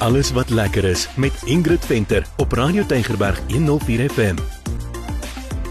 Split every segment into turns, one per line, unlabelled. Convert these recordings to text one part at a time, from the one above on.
Alles wat lekker is met Ingrid Venter op Radio Tygerberg 104 FM.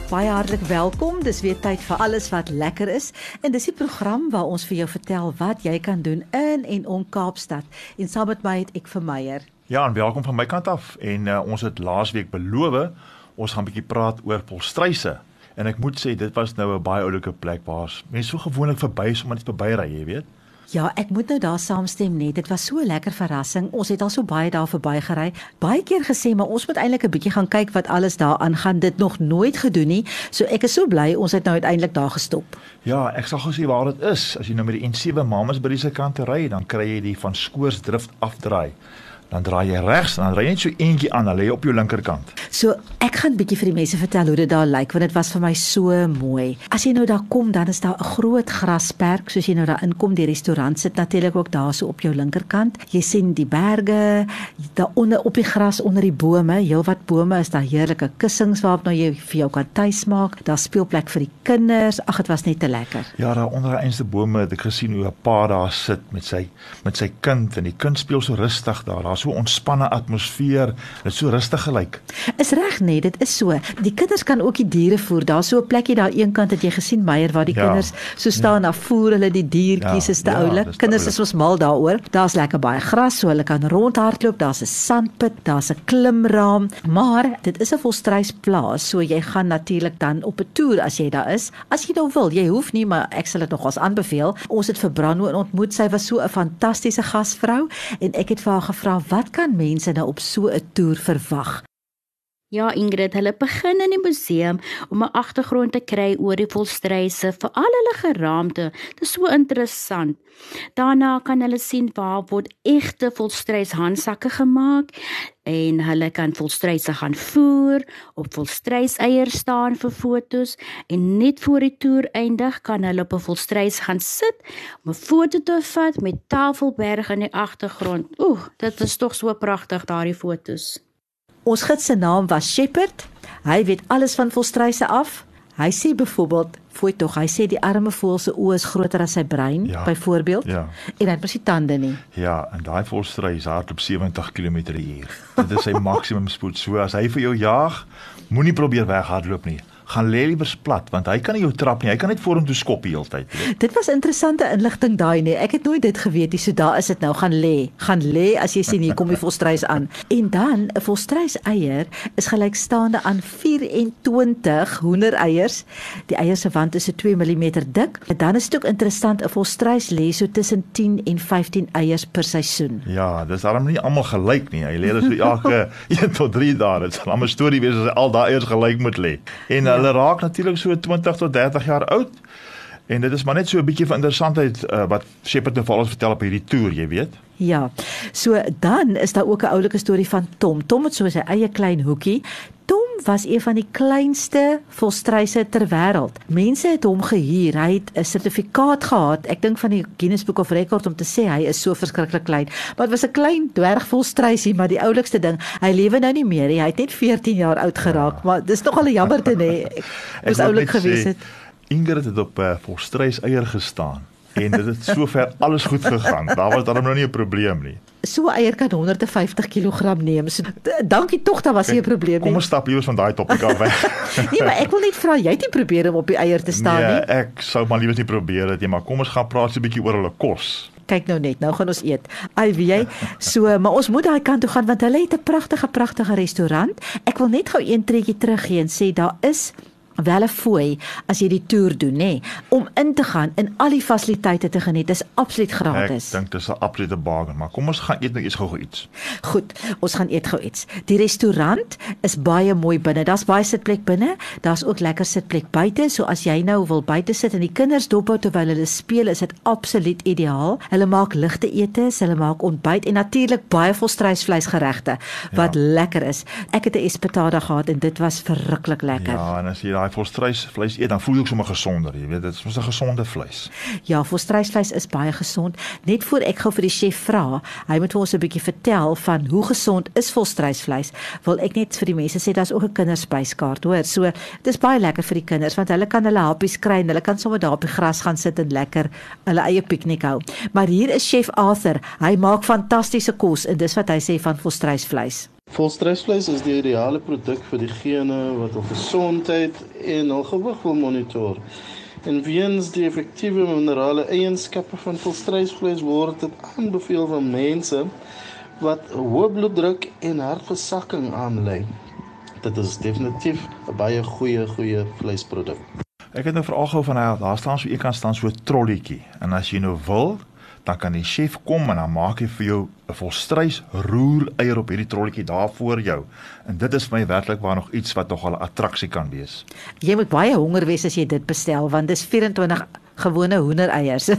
Baie hartlik welkom. Dis weer tyd vir alles wat lekker is en dis die program waar ons vir jou vertel wat jy kan doen in en om Kaapstad. En saam met my het ek vir Meyer.
Ja, en welkom van my kant af. En uh, ons het laasweek beloof ons gaan 'n bietjie praat oor Volstruise. En ek moet sê dit was nou 'n baie oulike plek waar mense so gewoonlik verby is om net verby ry, jy weet.
Ja, ek moet nou daar saamstem net. Dit was so 'n lekker verrassing. Ons het al so baie daar verbygery. Baie keer gesê, maar ons moet eintlik 'n bietjie gaan kyk wat alles daar aangaan. Dit nog nooit gedoen nie. So ek is so bly ons het nou uiteindelik daar gestop.
Ja, ek sal gou sê waar dit is. As jy nou met die N7 Mamas by die kant ry, dan kry jy die van Skoorsdrift afdraai dan draai jy regs en dan ry jy net so eentjie aan, dan lê jy op jou linkerkant.
So, ek gaan bietjie vir die mense vertel hoe dit daar lyk want dit was vir my so mooi. As jy nou daar kom, dan is daar 'n groot grasperk soos jy nou daar inkom, die restaurant sit natuurlik ook daar so op jou linkerkant. Jy sien die berge, daar onder op die gras onder die bome, heelwat bome is daar heerlike kussings waarop nou jy vir jou kan tuis maak. Daar speelplek vir die kinders. Ag, dit was net te lekker.
Ja, daar onder die eenste bome het ek gesien hoe 'n pa daar sit met sy met sy kind en die kind speel so rustig daar. Daar so ontspanne atmosfeer. Dit so rustig gelyk.
Is reg nee, dit is so. Die kinders kan ook die diere voer. Daar's so 'n plekkie daar eenkant het jy gesien Meyer waar die ja. kinders so staan ja. na voer hulle die diertjies ja. is te ja, oulik. Kinders is ons mal daaroor. Daar's lekker baie gras so hulle kan rondhardloop. Daar's 'n sandput, daar's 'n klimraam. Maar dit is 'n volstruisplaas, so jy gaan natuurlik dan op 'n toer as jy daar is. As jy nou wil, jy hoef nie, maar ek sal dit nogals aanbeveel. Ons het vir Brando ontmoet. Sy was so 'n fantastiese gasvrou en ek het vir haar gevra wat kan mense nou op so 'n toer verwag?
Ja Ingrid, hulle begin in die museum om 'n agtergrond te kry oor die volstryse vir al hulle geraamte. Dit is so interessant. Daarna kan hulle sien waar word egte volstrys handsakke gemaak en hulle kan volstryse gaan voer, op volstrys eiers staan vir fotos en net voor die toer eindig kan hulle op 'n volstrys gaan sit om 'n foto te vat met Tafelberg in die agtergrond. Oeh, dit is tog so pragtig daardie fotos.
Ons gids se naam was Shepherd. Hy weet alles van volstryse af. Hy sê byvoorbeeld, "Fooi tog, hy sê die arme voël se oë is groter as sy brein, ja, byvoorbeeld." Ja. En hy het mos nie tande nie.
Ja, en daai volstrys hardloop 70 km/h. Dit is sy maksimum spoed. So as hy vir jou jaag, moenie probeer weghardloop nie gaan lê liewer plat want hy kan nie jou trap nie. Hy kan net vorentoe skop die hele tyd.
Dit was interessante inligting daai nee. Ek het nooit dit geweet nie. So daar is dit nou gaan lê. Gaan lê as jy sien hier kom die volstrys aan. En dan 'n volstrys eier is gelykstaande aan 24 hoendereiers. Die eier se wand is so 2 mm dik. En dan is dit ook interessant 'n volstrys lê so tussen 10 en 15 eiers per seisoen.
Ja, dis daarom nie almal gelyk nie. Hy lê dus elke 1 tot 3 dae. Dit sal 'n storie wees as al daai eiers gelyk moet lê. En ja hulle raak natuurlik so 20 tot 30 jaar oud. En dit is maar net so 'n bietjie van interessantheid uh, wat Shepard nou vir ons vertel op hierdie toer, jy weet.
Ja. So dan is daar ook 'n oulike storie van Tom. Tom het so sy eie klein hoekie. Tom was een van die kleinste volstryse ter wêreld. Mense het hom gehuur. Hy het 'n sertifikaat gehad. Ek dink van die Guinness Book of Records om te sê hy is so verskriklik klein. Maar dit was 'n klein dwerg volstrysie, maar die oulikste ding, hy lewe nou nie meer nie. Hy het net 14 jaar oud geraak, ja. maar dis nogal 'n jammer te nê. Dis oulik gewees het.
Ingrid het op 'n uh, volstrys eier gestaan en dit het sover alles goed gegaan. Daar was daarom nou nie 'n probleem nie.
So eier kan 150 kg neem. So dankie tog, daar was nie 'n probleem nie.
Kom ons stap liewer van daai topik af weg.
nee, maar ek wil net vra, jy het nie probeer om op die eier te staan
nee,
nie?
Nee, ek sou maar liewer nie probeer dit nie, maar kom ons gaan praat so 'n bietjie oor hulle kos.
Kyk nou net, nou gaan ons eet. Ai wie jy. So, maar ons moet daai kant toe gaan want hulle het 'n pragtige pragtige restaurant. Ek wil net gou een treukie teruggee en sê daar is wel 'n fooi as jy die toer doen nê nee, om in te gaan en al die fasiliteite te geniet is absoluut gratis.
Ek dink dis 'n absolute bargain, maar kom ons gaan eet net iets gou iets.
Goed, ons gaan eet gou iets. Die restaurant is baie mooi binne. Daar's baie sitplek binne. Daar's ook lekker sitplek buite, so as jy nou wil buite sit en die kinders dophou terwyl hulle speel, is dit absoluut ideaal. Hulle maak ligte etes, hulle maak ontbyt en natuurlik baie volstruisvleisgeregte wat ja. lekker is. Ek het 'n espetada gehad en dit was verruklik lekker.
Ja, en as jy daai daai volstruisvleis eet, dan voel jy ook sommer gesonder, jy weet, dit is mos 'n gesonde vleis.
Ja, volstruisvleis is baie gesond. Net voor ek gou vir die chef vra, hy moet vir ons 'n bietjie vertel van hoe gesond is volstruisvleis. Wil ek net vir die mense sê daar's ook 'n kinderspyskaart, hoor. So, dit is baie lekker vir die kinders want hulle kan hulle happies kry en hulle kan sommer daar op die gras gaan sit en lekker hulle eie piknik hou. Maar hier is chef Arthur. Hy maak fantastiese kos en dis wat hy sê van volstruisvleis.
Volstruisvleis is die ideale produk vir diegene wat hul gesondheid en hul gewig wil monitor. En weens die effektiewe minerale eienskappe van volstruisvleis word dit aanbeveel vir mense wat hoë bloeddruk en hartversakking aanlei. Dit is definitief 'n baie goeie goeie vleisproduk.
Ek het nou veral gehou van hy daar staan so een kant staan so 'n trolletjie en as jy nou wil dan kan die chef kom en dan maak hy vir jou 'n volstruis roer eier op hierdie trolletjie daar voor jou. En dit is vir my werklik waar nog iets wat nog al 'n attraksie kan wees.
Jy moet baie honger wees as jy dit bestel want dis 24 gewone hoendereiers.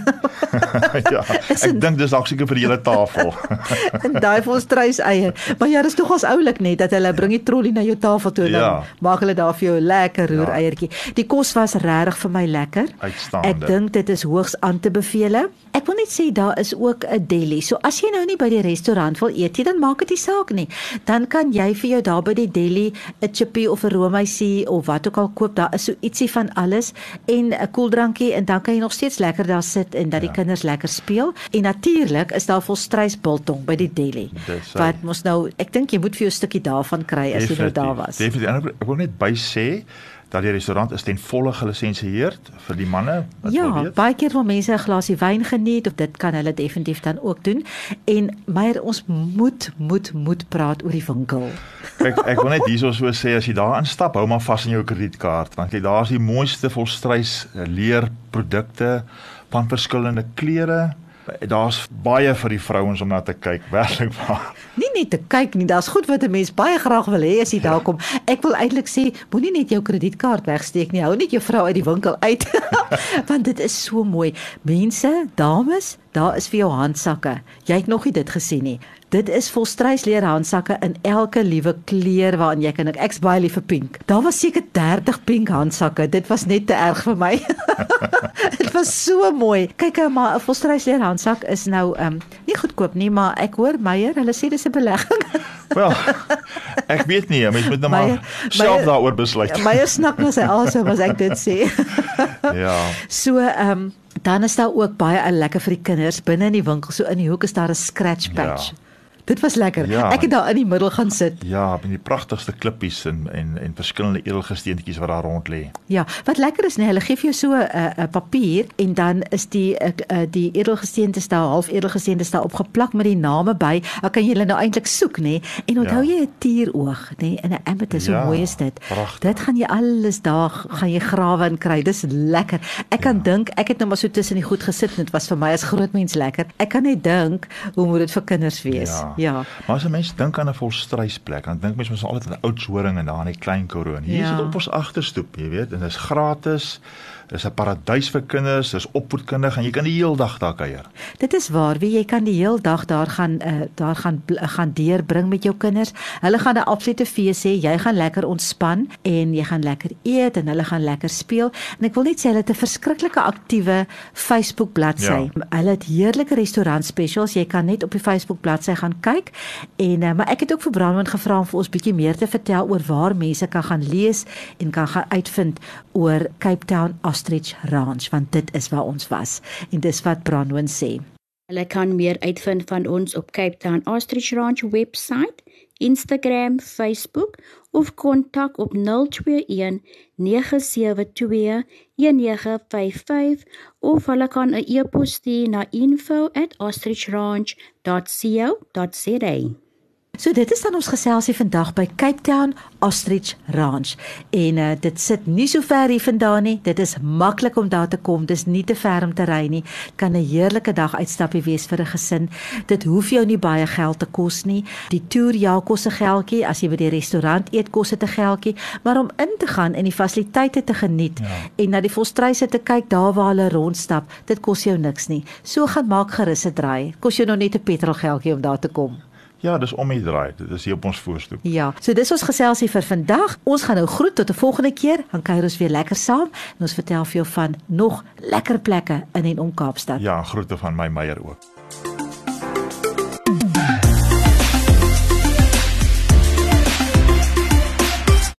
ja, ek dink dis dalk seker vir die hele tafel.
en daai volstruis eier. Maar ja, dis tog ons oulik net dat hulle bring die trollie na jou tafel toe en ja. dan maak hulle daar vir jou 'n lekker roer eiertjie. Ja. Die kos was regtig vir my lekker.
Uitstaande.
Ek dink dit is hoogs aan te beveel. Ek wil net sê daar is ook 'n deli. So as jy nou nie by die restaurant wil eet nie, dan maak dit nie saak nie. Dan kan jy vir jou daar by die deli 'n chippy of 'n roomysie of wat ook al koop. Daar is so ietsie van alles en 'n koeldrankie en dan kan jy nog steeds lekker daar sit en dat die ja. kinders lekker speel. En natuurlik is daar volstruis biltong by die deli. Wat mos nou, ek dink jy moet vir jou 'n stukkie daarvan kry as jy nou daar was.
Definitief. Ek wil net by sê dat die restaurant is ten volle gelisensieer vir die manne
wat ja, wil weet. Ja, baie keer wil mense 'n glasie wyn geniet of dit kan hulle definitief dan ook doen. En maar ons moet moet moet praat oor die winkel.
Kyk, ek wil net hierso so sê as jy daar instap, hou maar vas in jou kredietkaart want kyk daar's die mooiste volstruis leerprodukte van verskillende kleure daar's baie vir die vrouens om na te kyk, werklik waar.
Nie net te kyk nie, daar's goed wat 'n mens baie graag wil hê as jy daar kom. Ek wil eintlik sê, moenie net jou kredietkaart wegsteek nie. Hou net jou vrou uit die winkel uit. Want dit is so mooi. Mense, dames, daar is vir jou handsakke. Jy het nog nie dit gesien nie. Dit is volstruisleer handsakke in elke liewe kleur waarin jy kan ek's baie lief vir pink. Daar was seker 30 pink handsakke. Dit was net te erg vir my. Dit was so mooi. Kyk eh, maar 'n volstruisleer handsak is nou ehm um, nie goedkoop nie, maar ek hoor Meyer, hulle sê dis 'n belegging.
Wel. Ek weet nie, mens moet nou maar self daaroor besluit.
Meyer snak na sy asem as ek dit sê.
ja.
So ehm um, dan is daar ook baie lekker vir die kinders binne in die winkel. So in die hoek is daar 'n scratch patch. Ja. Dit was lekker. Ja, ek het daar in die middel gaan sit.
Ja, met die pragtigste klippies en en en verskillende edelgesteentjies wat daar rond lê.
Ja, wat lekker is, nee, hulle gee vir jou so 'n uh, 'n uh, papier en dan is die uh, uh, die edelgesteente daar half edelgesteente daar opgeplak met die name by. Dan kan jy hulle nou eintlik soek, nê? Nee? En onthou ja. jy 'n tieroog, nê? Nee? En 'n amethyst, ja, hoe mooi is dit? Prachtig. Dit gaan jy alles daar gaan jy grawe en kry. Dis lekker. Ek kan ja. dink, ek het nou maar so tussen die goed gesit en dit was vir my as groot mens lekker. Ek kan net dink hoe moet dit vir kinders wees? Ja. Ja.
Maar as 'n mens dink aan 'n volstruisplek, dan dink mens mos altyd aan 'n oud horing en daar in die klein koroon. Hier ja. is dit op ons agterstoep, jy weet, en dit is gratis. Dis 'n paradys vir kinders, dis opvoedkundig en jy kan die hele dag daar kuier.
Dit is waar, wie jy kan die hele dag daar gaan uh, daar gaan gaan deurbring met jou kinders. Hulle gaan 'n absolute fees hê. Jy gaan lekker ontspan en jy gaan lekker eet en hulle gaan lekker speel. En ek wil net sê hulle het 'n verskriklike aktiewe Facebook bladsy. Ja. Hulle het heerlike restaurant specials. Jy kan net op die Facebook bladsy gaan kyk. En uh, maar ek het ook vir Brandon gevra om vir ons bietjie meer te vertel oor waar mense kan gaan lees en kan gaan uitvind oor Cape Town as Ostrich Ranch want dit is waar ons was en dis wat Brandon sê.
Hulle kan meer uitvind van ons op Cape Town Ostrich Ranch webwerf, Instagram, Facebook of kontak op 021 972 1955 of hulle kan 'n e-pos stuur na info@ostrichranch.co.za.
So dit is dan ons geselsie vandag by Cape Town Ostrich Ranch. En uh, dit sit nie so ver hier vandaan nie. Dit is maklik om daar te kom. Dis nie te ver om te ry nie. Kan 'n heerlike dag uitstappie wees vir 'n gesin. Dit hoef jou nie baie geld te kos nie. Die toer ja kos 'n geldjie as jy by die restaurant eet kos dit 'n geldjie, maar om in te gaan en die fasiliteite te geniet ja. en na die volstruise te kyk daar waar hulle rondstap, dit kos jou niks nie. So gaan maak gerus 'n draai. Kos jou nog net 'n petrolgeldjie om daar te kom.
Ja, dis om die draai. Dit is hier op ons voorstoep.
Ja, so dis ons geselsie vir vandag. Ons gaan nou groet tot 'n volgende keer. Dan kuier ons weer lekker saam en ons vertel vir jou van nog lekker plekke in en om Kaapstad.
Ja, groete van my Meyer ook.